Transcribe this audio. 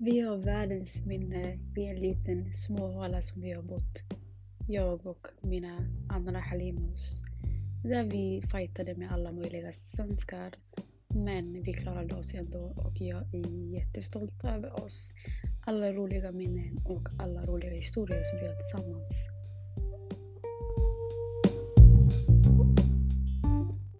Vi har världens minne i en liten småhåla som vi har bott. Jag och mina andra Halimos. Där vi fightade med alla möjliga svenskar. Men vi klarade oss ändå och jag är jättestolt över oss. Alla roliga minnen och alla roliga historier som vi har tillsammans.